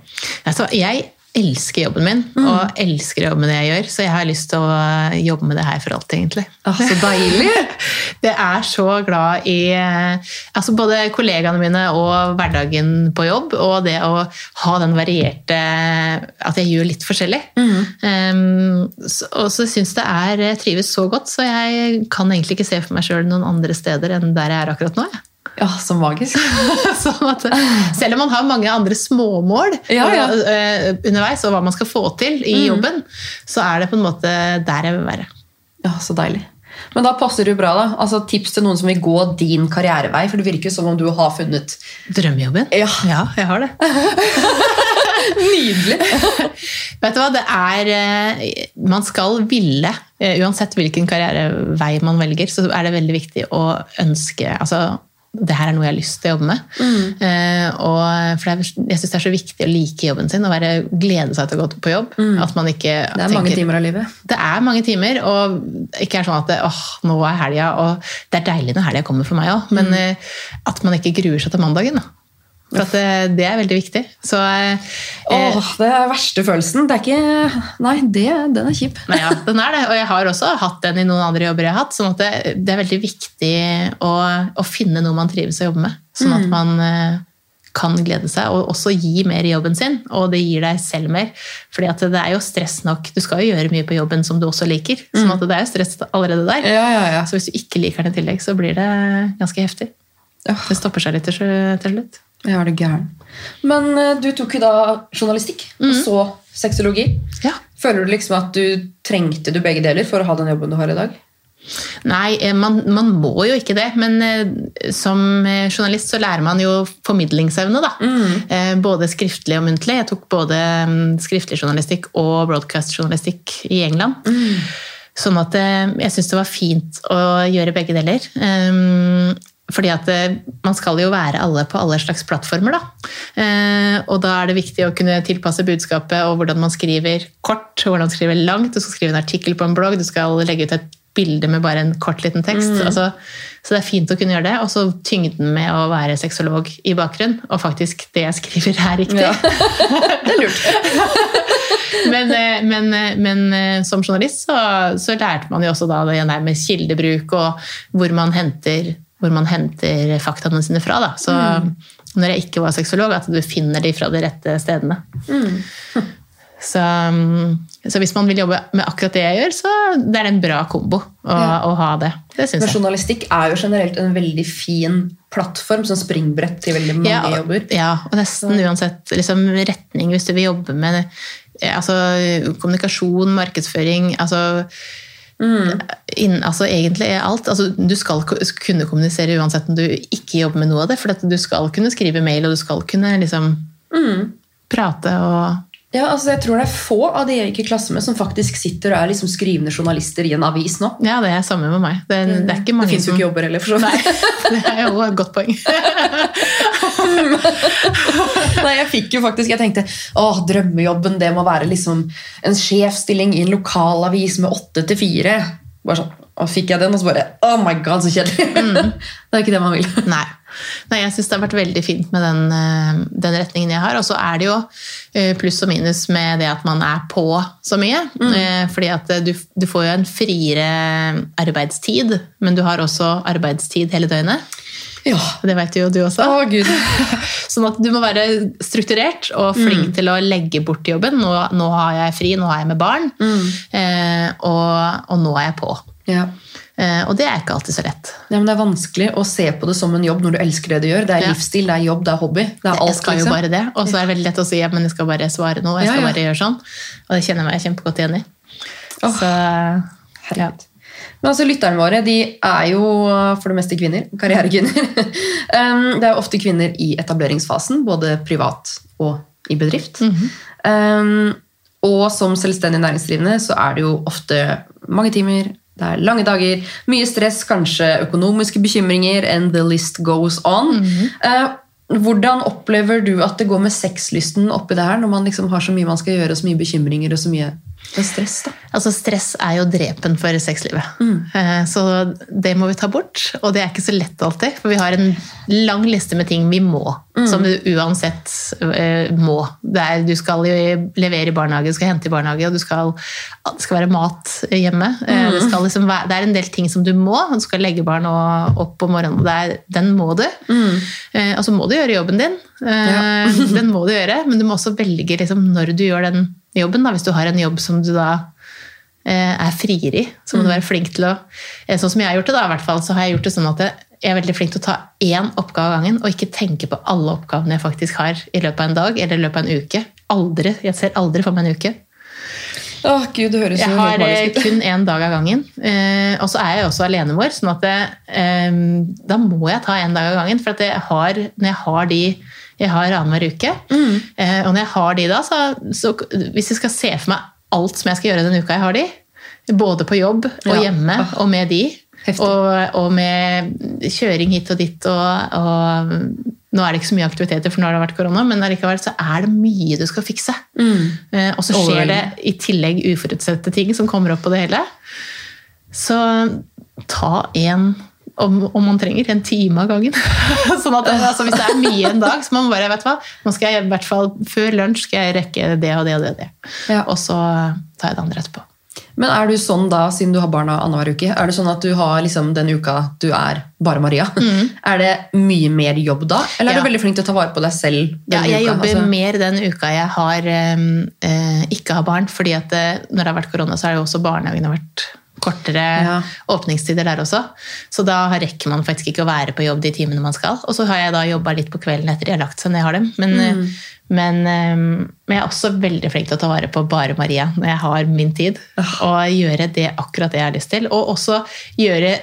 Altså, jeg elsker jobben min, og elsker å jobbe med det jeg gjør, så jeg har lyst til å jobbe med det her for alltid, egentlig. Ah, så deilig! Jeg er så glad i eh, altså både kollegaene mine og hverdagen på jobb, og det å ha den varierte At jeg gjør litt forskjellig. Um, så, og så syns det er Jeg trives så godt, så jeg kan egentlig ikke se for meg sjøl noen andre steder enn der jeg er akkurat nå. jeg. Ja, så magisk. Sånn at, selv om man har mange andre småmål Ja, ja. og, eh, underveis, og hva man skal få til i jobben, så er det på en måte der jeg vil være. Ja, så deilig. Men da passer jo bra, da. Altså, Tips til noen som vil gå din karrierevei, for det virker som om du har funnet Drømmejobben? Ja. jeg har det. Nydelig! Vet du hva, det er eh, Man skal ville, eh, uansett hvilken karrierevei man velger, så er det veldig viktig å ønske altså, det her er noe jeg har lyst til å jobbe med. Eh, og for er, jeg syns det er så viktig å like jobben sin og være, glede seg til å gå på jobb. At man ikke Det er mange timer av livet. Det er mange timer, og ikke er sånn at det, åh, nå er helga, og det er deilig når helga kommer for meg òg, men eh, at man ikke gruer seg til mandagen. Da. For at det, det er veldig viktig. Så eh, Åh, det er verste følelsen. Det er ikke Nei, det, den er kjip. Nei, ja, den er det. Og jeg har også hatt den i noen andre jobber jeg har hatt. sånn at det, det er veldig viktig å, å finne noe man trives å jobbe med. Sånn at man eh, kan glede seg, og også gi mer i jobben sin. Og det gir deg selv mer. Fordi at det er jo stress nok. Du skal jo gjøre mye på jobben som du også liker. sånn at det er jo stress allerede der. Ja, ja, ja. Så hvis du ikke liker den i tillegg, så blir det ganske heftig. Det stopper seg litt til til slutt. det er gæren. Men eh, du tok jo da journalistikk, og så sexologi. Ja. Føler du liksom at du trengte du begge deler for å ha den jobben du har i dag? Nei, eh, man, man må jo ikke det, men eh, som journalist så lærer man jo formidlingsevne, da. Eh, Både skriftlig og muntlig. Jeg tok både mm, skriftlig journalistikk og broadcast-journalistikk i England. Sånn at jeg syns det var fint å gjøre begge deler. Fordi at eh, man skal jo være alle på alle slags plattformer, da. Eh, og da er det viktig å kunne tilpasse budskapet og hvordan man skriver kort, hvordan man skriver langt. Du skal skrive en artikkel på en blogg, du skal legge ut et bilde med bare en kort liten tekst. Altså, så det er fint å kunne gjøre det. Og så tyngden med å være sexolog i bakgrunn, og faktisk det jeg skriver er riktig. Ja. det er lurt. men, eh, men, men som journalist så, så lærte man jo også da det med kildebruk og hvor man henter, hvor man henter faktaene sine fra. Da. Så når jeg ikke var sexolog, at du finner de fra de rette stedene. Så, mm, så hvis man vil jobbe med akkurat det jeg gjør, så det er en bra kombo å, Ja. å ha det. Det syns Men jeg. journalistikk er jo generelt en veldig fin plattform som springbrett til veldig mange Ja, og- jobber. Ja, og nesten uansett liksom, retning hvis du vil jobbe med altså, kommunikasjon, markedsføring altså, inn, altså egentlig er alt. Altså, du skal kunne kommunisere uansett om du ikke jobber med noe av det, for du skal kunne skrive mail, og du skal kunne liksom prate og Ja, altså Jeg tror det er få av de jeg gikk i klasse med, som faktisk sitter og er liksom skrivende journalister i en avis nå. Ja, det er samme med meg. Det, det ikke mange det fins jo ikke jobber heller, for så Nei, vidt. det er jo et godt poeng. Nei, jeg fikk jo faktisk, jeg tenkte åh, drømmejobben det må være liksom en sjefstilling i en lokalavis med åtte til fire. Bare sånn, og fikk jeg den, og så bare oh my god, så kjedelig. det er ikke det man vil. Nei. Nei, jeg syns det har vært veldig fint med den, eh, den retningen jeg har. Og så er det jo eh, pluss og minus med det at man er på så mye. Mm. Fordi at eh, du, du får jo en friere arbeidstid, men du har også arbeidstid hele døgnet. Ja. Det vet jo du også. Å, gud. Sånn at du må være strukturert og flink til å legge bort jobben. Nå, nå har jeg fri, nå er jeg med barn, eh, og, og nå er jeg på. Ja. Eh, og det er ikke alltid så lett. Ja, men Det er vanskelig å se på det som en jobb når du elsker det du gjør. Det er Ja. livsstil, det er jobb, det er hobby. Det er jeg skal jo liksom. bare det, og så er det veldig lett å si men jeg skal bare svare noe. jeg skal bare gjøre sånn. Og det kjenner jeg meg kjempegodt igjen i. Oh. Så, ja. Men altså, lytterne våre de er jo for det meste kvinner. Karrierekvinner. Det er ofte kvinner i etableringsfasen, både privat og i bedrift. um, og som selvstendig næringsdrivende så er det jo ofte mange timer, det er lange dager, mye stress, kanskje økonomiske bekymringer, and the list goes on. Uh, hvordan opplever du at det går med sexlysten oppi det her, når man liksom har så mye man skal gjøre, og så mye bekymringer og så mye stress? da? Altså, stress er jo drepen for sexlivet. Mm. Eh, Så det må vi ta bort. Og det er ikke så lett alltid, for vi har en lang liste med ting vi må. Mm. Som du uansett eh, må. Det er, du skal jo levere i barnehage, du skal hente i barnehage, og du skal, det skal være mat hjemme. Eh, Mm. Det, skal liksom være, det er en del ting som du må. Du skal legge barn og- opp om morgenen, det er, den må du. Eh, og så må du gjøre jobben din. Ja. den må du gjøre, men du må også velge liksom, når du gjør den jobben. Da. Hvis du har en jobb som du da eh, er frier i, så må du være flink til å eh, Sånn som jeg har gjort det, da, i hvert fall, så har jeg gjort det sånn at jeg er veldig flink til å ta én oppgave av gangen, og ikke tenke på alle oppgavene jeg faktisk har i løpet av en dag eller i løpet av en uke. Aldri, Jeg ser aldri for meg en uke. Åh, Gud, det høres Jeg har helt ut. kun én dag av gangen. Eh, og så er jeg også alenemor, sånn at det, eh, da må jeg ta én dag av gangen. For at jeg har, når jeg har de jeg har annenhver uke, Mm. eh, og når jeg har de da, så, så hvis jeg skal se for meg alt som jeg skal gjøre den uka jeg har de, både på jobb og Ja. hjemme Ah. og med de, og, og med kjøring hit og dit og, og nå er det ikke så mye aktiviteter, for nå har det vært korona, men allikevel så er det mye du skal fikse. Eh, og så skjer det i tillegg uforutsette ting som kommer opp på det hele. Så ta en om, om man trenger, en time av gangen. sånn at altså, Hvis det er mye en dag, så må man bare vet hva, nå skal jeg i hvert fall før lunsj skal jeg rekke det og det og det. og det. Ja. Og så tar jeg det andre etterpå. Men er du sånn da, siden du har barna annenhver uke, er det sånn at du har liksom den uka du er bare Maria? Er det mye mer jobb da? Eller er Mm. Du veldig flink til å ta vare på deg selv? Ja, jeg uka? jobber Altså- mer den uka jeg har, eh, eh, ikke har barn, fordi at eh, når det har vært korona, så har jo også barnehagen vært kortere Ja. åpningstider der også. Så da rekker man faktisk ikke å være på jobb de timene man skal. Og så har jeg da jobba litt på kvelden etter de har lagt seg når jeg har dem. Men, Mm. men, eh, men jeg er også veldig flink til å ta vare på bare Maria når jeg har min tid. Og gjøre det akkurat det jeg har lyst til. Og også gjøre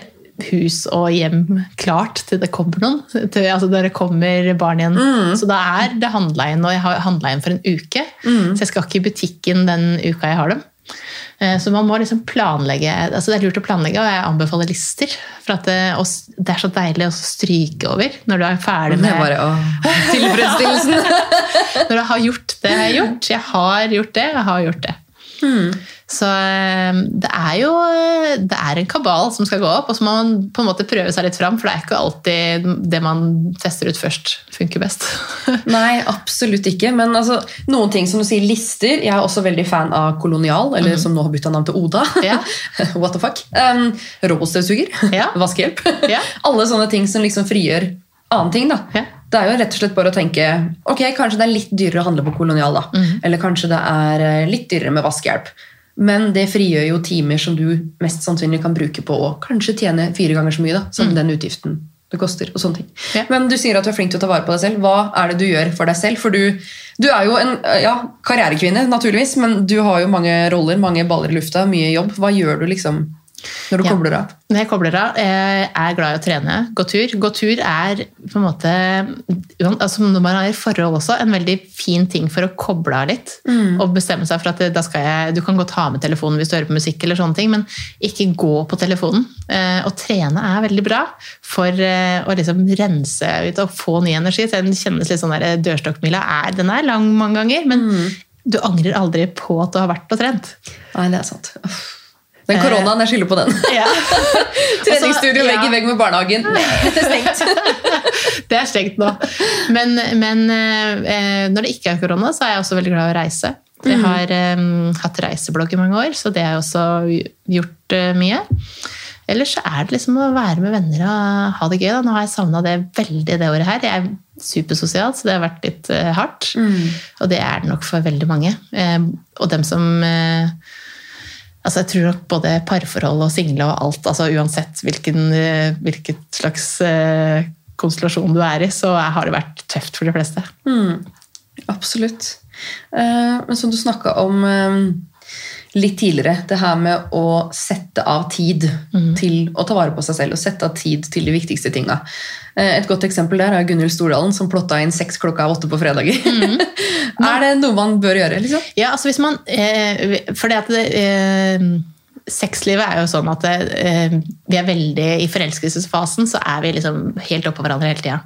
hus og hjem klart til det kommer noen. Til, altså det kommer barn igjen. Mm. Så da er det handla inn, og jeg har handla inn for en uke. Mm. Så jeg skal ikke i butikken den uka jeg har dem. Eh, Så man må liksom planlegge altså Det er lurt å planlegge, og jeg anbefaler lister. For at det, det er så deilig å stryke over når du er ferdig med bare, å, tilfredsstillelsen. Når du har gjort det jeg har gjort. Jeg har gjort det, jeg har gjort det. Hmm. Så eh, det er jo det er en kabal som skal gå opp, og så må man på en måte prøve seg litt fram, for det er ikke alltid det man tester ut først, funker best. Nei, absolutt ikke. Men altså, noen ting som du sier, lister. Jeg er også veldig fan av Kolonial, eller som nå har bytta navn til Oda. Yeah. What the fuck? Um, Robotstøvsuger. Yeah. Vaskehjelp. Yeah. Alle sånne ting som liksom frigjør annen ting. da. Det er jo rett og slett bare å tenke ok, kanskje det er litt dyrere å handle på Kolonial. da. mm. Eller kanskje det er eh, litt dyrere med vaskehjelp. Men det frigjør jo timer som du mest sannsynlig kan bruke på å kanskje tjene fire ganger så mye da, som den utgiften det koster. og sånne ting. Ja. Men du sier at du er flink til å ta vare på deg selv. Hva er det du gjør for deg selv? For du, du er jo en ja, karrierekvinne, naturligvis, men du har jo mange roller, mange baller i lufta, mye jobb. Hva gjør du liksom når du Ja. kobler av? Når jeg kobler av, jeg er glad i å trene, gå tur. Gå tur er på en måte, altså når man er i forhold også, en veldig fin ting for å koble av litt. Og bestemme seg for at da skal jeg, du kan godt ha med telefonen hvis du hører på musikk, eller sånne ting, men ikke gå på telefonen. Eh, Å trene er veldig bra for eh, å liksom rense ut og få ny energi. Så Den kjennes litt sånn der, Dørstokkmila er, den er lang mange ganger, men du angrer aldri på at du har vært og trent. Nei, det er sant. Uff. Den koronaen, jeg skylder på den. Ja. Treningsstudio ja. i vegg med barnehagen. Det er stengt. Det er stengt nå. Men, men eh, når det ikke er korona, så er jeg også veldig glad i å reise. Jeg har um, hatt reiseblogg i mange år, så det har jeg også gjort uh, mye. Ellers så er det liksom å være med venner og ha det gøy. Da. Nå har jeg savna det veldig det året her. Jeg er supersosial, så det har vært litt uh, hardt. Og det er det nok for veldig mange. Uh, og dem som eh, Altså jeg tror nok både parforhold og single og alt, altså uansett hvilken, eh, hvilket slags eh, konstellasjon du er i, så har det vært tøft for de fleste. Absolutt. Eh, Men som du snakka om litt tidligere, det her med å sette av tid til å ta vare på seg selv og sette av tid til de viktigste tinga. Eh, Et godt eksempel der er Gunhild Stordalen som plotta inn seks klokka åtte på fredager. er det noe man bør gjøre? liksom? Ja, altså hvis man eh, det at det, eh, Sexlivet er jo sånn at eh, vi er veldig I forelskelsesfasen så er vi liksom helt oppå hverandre hele tida.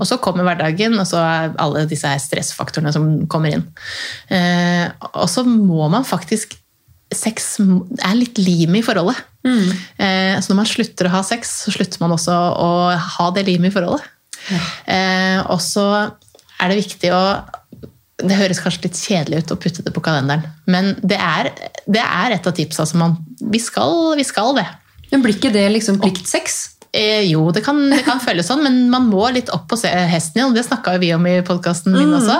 Og så kommer hverdagen, og så er alle disse stressfaktorene som kommer inn. Eh, og så må man faktisk Sex er litt limet i forholdet. Eh, så når man slutter å ha sex, så slutter man også å ha det limet i forholdet. Eh, og så er det viktig å det høres kanskje litt kjedelig ut å putte det på kalenderen, men det er, det er et av tipsa som man Vi skal, vi skal det. Men Blir ikke det liksom pliktsex? Eh, jo, det kan, det kan føles sånn, men man må litt opp på hesten igjen. Det snakka vi om i podkasten min også.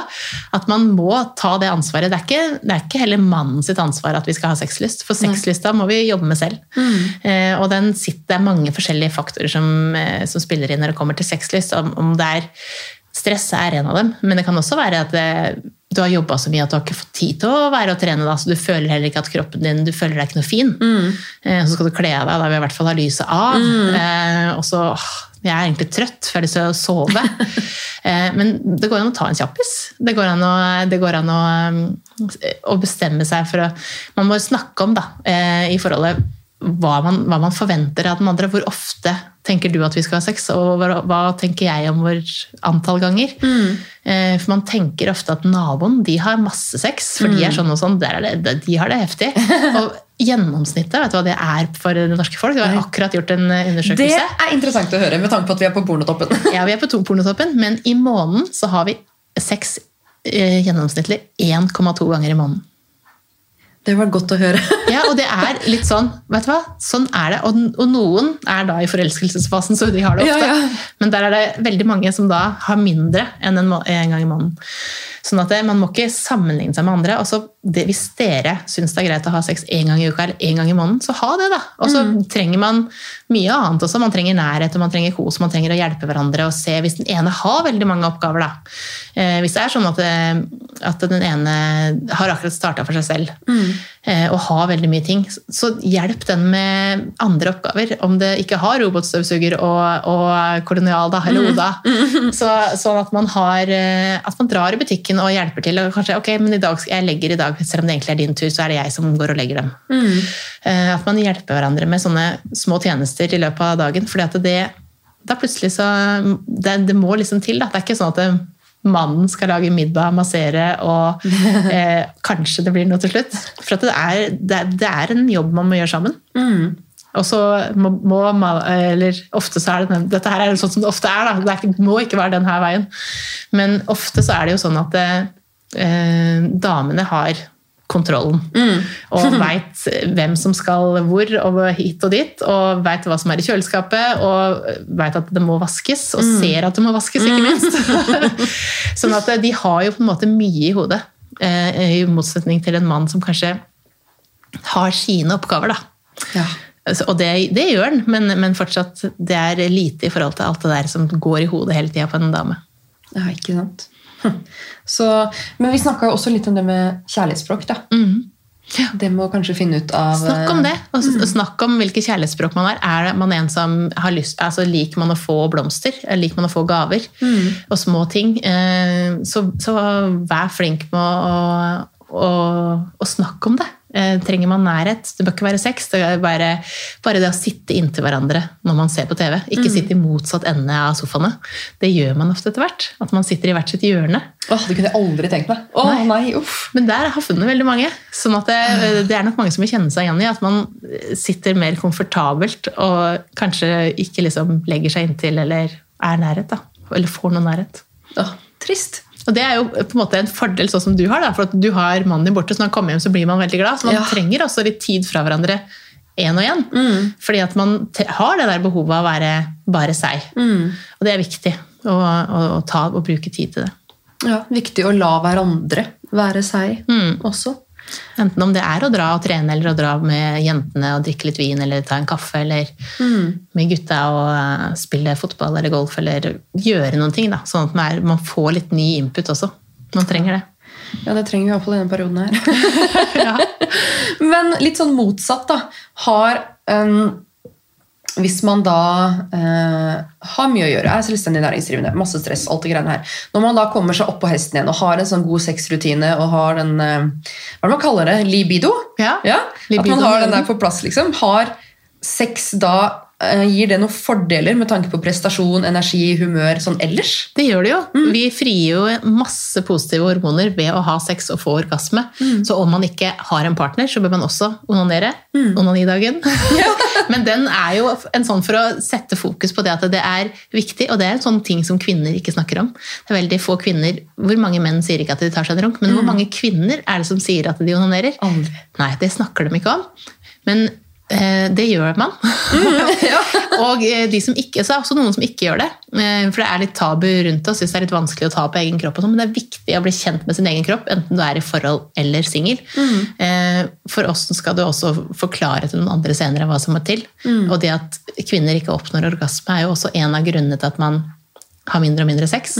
At man må ta det ansvaret. Det er, ikke, det er ikke heller mannen sitt ansvar at vi skal ha sexlyst, for sexlysta må vi jobbe med selv. Eh, og den sitter, det er mange forskjellige faktorer som, eh, som spiller inn når det kommer til sexlyst. Om, om det er Stress er en av dem, men det kan også være at det, du har jobba så mye at du har ikke fått tid til å være og trene. Da, så du føler heller ikke at kroppen din du føler deg ikke noe fin. Eh, så skal du kle av deg, da vil jeg i hvert fall ha lyset av. Eh, og så Jeg er egentlig trøtt, for jeg har lyst til å sove. eh, men det går an å ta en kjappis. Det går an å, det går an å, eh, å bestemme seg for å Man må snakke om da, eh, i forholdet hva man, hva man forventer av den andre. Hvor ofte tenker du at vi skal ha sex, og hva, hva tenker jeg om vår antall ganger? Eh, for man tenker ofte at naboen de har masse sex, for de er sånn og sånn. Der er det, de har det heftig. Og gjennomsnittet, vet du hva det er for det norske folk? Vi har akkurat gjort en undersøkelse. Det er interessant å høre, med tanke på at vi er på pornotoppen. Ja, vi er på to pornotoppen, men i måneden så har vi sex eh, gjennomsnittlig 1,2 ganger i måneden. Det var godt å høre. Ja, og det er litt sånn, vet du hva? Sånn er det. Og, og noen er da i forelskelsesfasen, så de har det ofte. Ja, ja. Men der er det veldig mange som da har mindre enn en, en gang i måneden. Sånn at man må ikke sammenligne seg med andre. Og det, hvis dere syns det er greit å ha sex én gang i uka eller én gang i måneden, så ha det, da. Og så trenger man mye annet også. Man trenger nærhet, og man trenger kos, man trenger å hjelpe hverandre og se hvis den ene har veldig mange oppgaver, da. Eh, hvis det er sånn at, det, at den ene har akkurat starta for seg selv eh, og har veldig mye ting, så hjelp den med andre oppgaver. Om det ikke har robotstøvsuger og, og kolonial, da, eller Oda. Så, sånn at man har eh, At man drar i butikken og hjelper til. Og kanskje, ok, men i dag, jeg legger i dag, selv om det egentlig er din tur, så er det jeg som går og legger dem. Mm. At man hjelper hverandre med sånne små tjenester i løpet av dagen. fordi at det, da plutselig så det, det må liksom til. Da. Det er ikke sånn at det, mannen skal lage middag, massere, og eh, kanskje det blir noe til slutt. For at det, er, det, er, en jobb man må gjøre sammen. Og så må, må man eller ofte så er det den, Dette her er sånn som det ofte er, da. Det ikke, må ikke være den her veien. Men ofte så er det jo sånn at eh, damene har kontrollen. Og veit hvem som skal hvor og hit og dit. Og veit hva som er i kjøleskapet, og veit at det må vaskes. Og ser at det må vaskes, ikke minst. sånn at de har jo på en måte mye i hodet. eh, I motsetning til en mann som kanskje har sine oppgaver, da. Ja. Altså, Og det, det gjør den, men, men fortsatt det er lite i forhold til alt det der som går i hodet hele tida på en dame. ja, ikke sant. Hm. Så, men vi snakka jo også litt om det med kjærlighetsspråk. da. Det må kanskje finne ut av Snakk om det, og mm. snakk om hvilke kjærlighetsspråk man har. Er man en som har lyst, altså Liker man å få blomster? Liker man å få gaver? Og små ting? Eh, Så, så vær flink med å, å, å snakke om det. Eh, Trenger man nærhet? Det bør ikke være sex. Det er bare, bare det å sitte inntil hverandre når man ser på TV. Ikke sitte i motsatt ende av sofaene. Det gjør man ofte etter hvert. At man sitter i hvert sitt hjørne. Åh, Det kunne jeg aldri tenkt meg. Åh, Nei. nei, uff. Men der har funnet veldig mange. Sånn at det, det er nok mange som vil kjenne seg igjen i at man sitter mer komfortabelt og kanskje ikke liksom legger seg inntil eller er nærhet. da. Eller får noe nærhet. Åh, trist. Og det er jo på en måte en fordel sånn som du har, da, for at du har mannen din borte, så når han kommer hjem så blir man veldig glad. Så man Ja. trenger også litt tid fra hverandre én og én. Fordi at man har det der behovet av å være bare seg. Og det er viktig å, å, å ta og bruke tid til det. Ja, Viktig å la hverandre være seg også. Enten om det er å dra og trene, eller å dra med jentene og drikke litt vin, eller ta en kaffe, eller med gutta og eh, spille fotball eller golf, eller gjøre noen ting. Da, sånn at man, får litt ny input også. Man trenger det. Ja, det trenger vi iallfall i denne perioden her. Men litt sånn motsatt, da. Har um, Hvis man da eh, har mye å gjøre, er selvstendig næringsdrivende, masse stress, alt det greiene her. Når man da kommer seg opp på hesten igjen og har en sånn god sexrutine og har den eh, Hva er det man kaller det? Libido? Ja, At libido, man har den der på plass, liksom. Har sex da Gir det noen fordeler med tanke på prestasjon, energi, humør sånn ellers? Det gjør det jo. Vi frigir jo masse positive hormoner ved å ha sex og få orgasme. Så om man ikke har en partner, så bør man også onanere. Onanidagen. Men den er jo en sånn for å sette fokus på det at det er viktig, og det er en sånn ting som kvinner ikke snakker om. Det er veldig få kvinner, Hvor mange menn sier ikke at de tar seg en runk, men hvor mange kvinner er det som sier at de onanerer? Aldri. Nei, det snakker de ikke om. Men eh, det gjør man. og eh, de som ikke, så er det også noen som ikke gjør det. Eh, for det er litt tabu rundt oss. Synes det er litt vanskelig å ta på egen kropp. Og sånn, men det er viktig å bli kjent med sin egen kropp, enten du er i forhold eller singel. Mm. for oss skal du også forklare til noen andre senere hva som må til. Og det at kvinner ikke oppnår orgasme, er jo også en av grunnene til at man har mindre og mindre sex.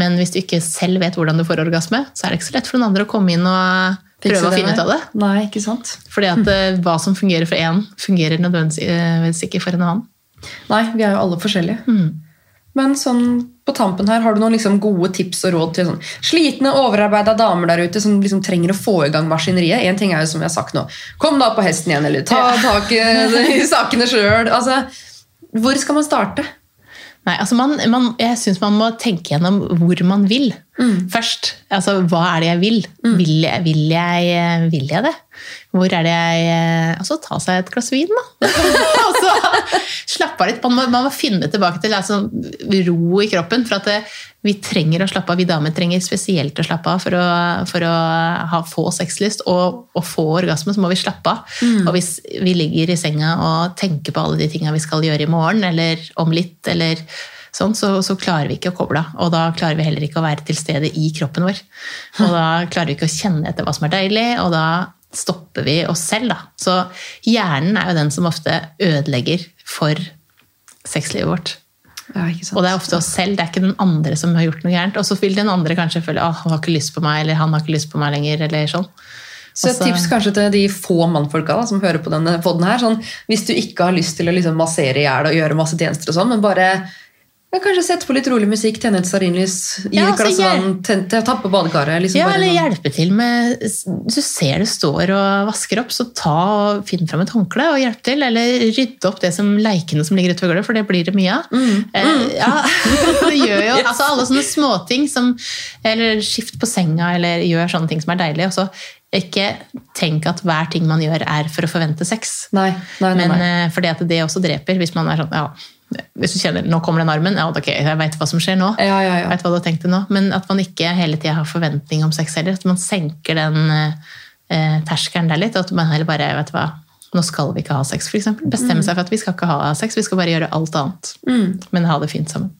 Men hvis du ikke selv vet hvordan du får orgasme, så er det ikke så lett for noen andre å komme inn og prøve å finne ut av det. Nei, ikke sant? Fordi at mm. hva som fungerer for én, fungerer nødvendigvis ikke for en annen. Nei, vi er jo alle forskjellige. Men sånn på tampen her, har du noen liksom gode tips og råd til sånn slitne, overarbeida damer der ute som liksom trenger å få i gang maskineriet? En ting er jo som jeg har sagt nå, kom da på hesten igjen, eller ta tak i sakene sjøl. Altså, hvor skal man starte? Nei, altså man, man, jeg syns man må tenke gjennom hvor man vil først. Altså, hva er det jeg vil? Vil, jeg, vil, jeg, vil jeg det? Hvor er det jeg Altså, ta seg et glass vin, da. altså, slappe av litt. Man må, man må finne tilbake til altså, ro i kroppen. For at det, vi trenger å slappe av. Vi damer trenger spesielt å slappe av for å, for å ha, få sexlyst. Og, og få orgasme, så må vi slappe av. Og hvis vi ligger i senga og tenker på alle de tinga vi skal gjøre i morgen, eller om litt, eller sånn, så, så klarer vi ikke å koble av. Og da klarer vi heller ikke å være til stede i kroppen vår. Og da klarer vi ikke å kjenne etter hva som er deilig, og da stopper vi oss selv. Da. Så hjernen er jo den som ofte ødelegger for sexlivet vårt. Ja? Og det er ofte oss selv, det er ikke den andre som har gjort noe gærent. Og så vil den andre kanskje føle at han har ikke lyst på meg, eller han har ikke lyst på meg lenger. eller sånn. Så et Altså- tips kanskje til de få mannfolka da, som hører på denne podden her, sånn, hvis du ikke har lyst til å liksom massere i hjel og gjøre masse tjenester og sånn, men bare ja, kanskje sette på litt rolig musikk, tenne et stearinlys, gi Ja, et glass vann, tente, tappe badekaret. Liksom Ja, eller sånn- hjelpe til med Hvis du ser du står og vasker opp, så ta og finn fram et håndkle og hjelp til. Eller rydde opp det som leikene som ligger utover gulvet, for det blir det mye av. Eh, ja, det gjør jo altså alle sånne småting som Eller skift på senga, eller gjør sånne ting som er deilig. Og så ikke tenk at hver ting man gjør, er for å forvente sex. Nei, nei, nei. Men eh, fordi at det også dreper, hvis man er sånn ja, Hvis du kjenner nå kommer den armen, ja, ok, jeg veit hva som skjer nå. Ja, ja, ja. Vet hva du har tenkt deg nå. Men at man ikke hele tida har forventning om sex heller. At man senker den eh, eh, terskelen der litt. og At man heller bare vet hva, Nå skal vi ikke ha sex, f.eks. Bestemme seg for at vi skal ikke ha sex, vi skal bare gjøre alt annet. Men ha det fint sammen.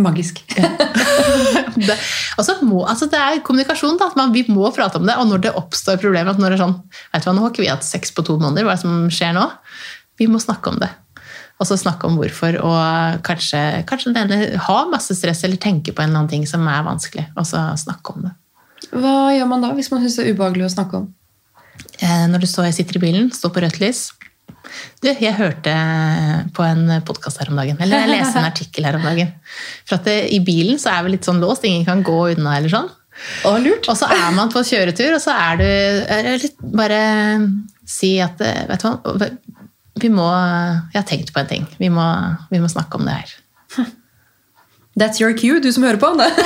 Magisk. Det, altså må, altså det er kommunikasjon, da. at Man, vi må prate om det. Og når det oppstår problemer at når det er sånn, vet du hva, Nå har ikke vi hatt sex på to måneder, hva er det som skjer nå? Vi må snakke om det. Og så snakke om hvorfor, og kanskje, kanskje denne har masse stress eller tenker på en eller annen ting som er vanskelig, og så snakke om det. Hva gjør man da, hvis man syns det er ubehagelig å snakke om? Eh, Når du står, sitter i bilen, står på rødt lys Du, jeg hørte på en podkast her om dagen, eller jeg leste en artikkel her om dagen. For at det, i bilen så er vi litt sånn låst, ingen kan gå unna eller sånn. Og, lurt. Og så er man på kjøretur, og så er du litt, Bare si at eh, Vet du hva, vi må Jeg har tenkt på en ting. Vi må, vi må snakke om det her. That's your cue, du som hører på. Det.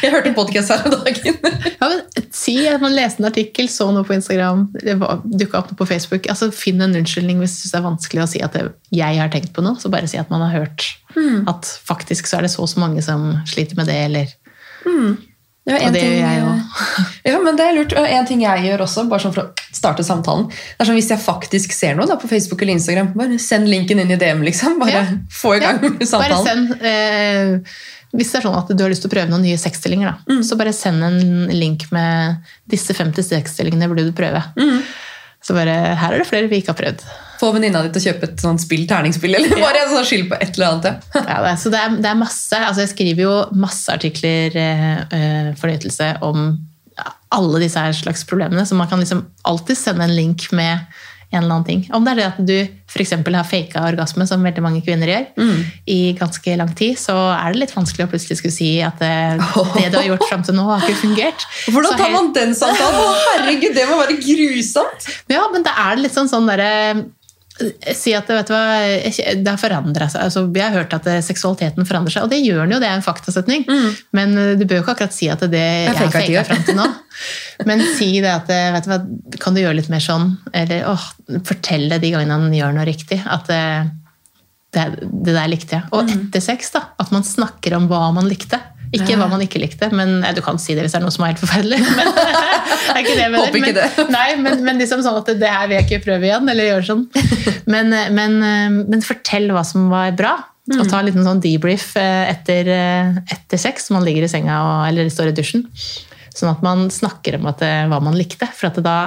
Jeg hørte en podkast her om dagen. Ja, men Si at man leste en artikkel, så noe på Instagram, dukka opp noe på Facebook. altså Finn en unnskyldning hvis det er vanskelig å si at det, jeg har tenkt på noe. Så bare si at man har hørt at faktisk så er det så og så mange som sliter med det, eller Det Og det ting, gjør jeg òg. Ja, men det er lurt. Og en ting jeg gjør også, bare sånn for å starte samtalen, det er sånn hvis jeg faktisk ser noe da, på Facebook eller Instagram, bare send linken inn i DM, liksom. Bare Ja. få i gang Ja, Bare samtalen. send eh, Hvis det er sånn at du har lyst til å prøve noen nye sexstillinger, da, Mm. så bare send en link med disse 50 sexstillingene burde du prøve. Mm. Så bare Her er det flere vi ikke har prøvd. Få venninna di til å kjøpe et sånt spill, terningspill, eller bare en sånn skyld på et eller annet. Ja. Ja, det, er- så det er, det er masse altså Jeg skriver jo masse artikler eh, eh, for nytelse om alle disse her slags problemene, så man kan liksom alltid sende en link med en eller annen ting. Om det er det at du f.eks. har faka orgasme, som veldig mange kvinner gjør, Mm. i ganske lang tid, så er det litt vanskelig å plutselig skulle si at det, det du har gjort fram til nå, har ikke fungert. Hvordan tar man den samtalen? Å, herregud, det må være grusomt! Ja, men det er litt sånn sånn derre Si at vet du hva, det har forandra seg. Altså, vi har hørt at eh, seksualiteten forandrer seg, og det gjør den jo, det er en faktasetning. Men eh, du bør jo ikke akkurat si at det jeg har faker ikke. faka fram til nå. Men si det at eh, vet du hva, kan du gjøre litt mer sånn? Eller åh, fortelle de gangene han gjør noe riktig. At det, det der likte jeg. Og etter sex, da. At man snakker om hva man likte. Ikke hva man ikke likte, men eh, du kan si det hvis det er noe som er helt forferdelig. Men, er ikke det mener. Håper ikke men, det. Nei, men, men liksom sånn at det her vil jeg ikke prøve igjen, eller gjøre sånn. Men, men, men fortell hva som var bra. Og ta en liten sånn debrief eh, etter, eh, etter sex, man ligger i senga og, eller står i dusjen. Sånn at man snakker om at, det- hva man likte, for at da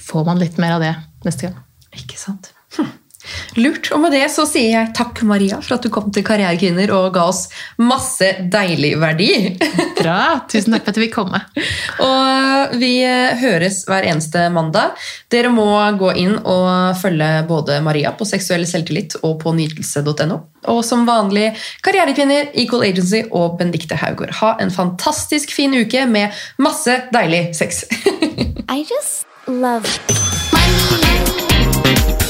får man litt mer av det neste gang. Ikke sant? Hm. Lurt. Og med det så sier jeg takk, Maria, for at du kom til Karrierekvinner og ga oss masse deilig verdi. Bra! Tusen takk for at du kom. komme. Og vi eh, høres hver eneste mandag. Dere må gå inn og følge både Maria på Seksuell selvtillit og på nytelse.no. Og som vanlig Karrierekvinner, Equal Agency og Benedicte Haugård. Ha en fantastisk fin uke med masse deilig sex. I just love money.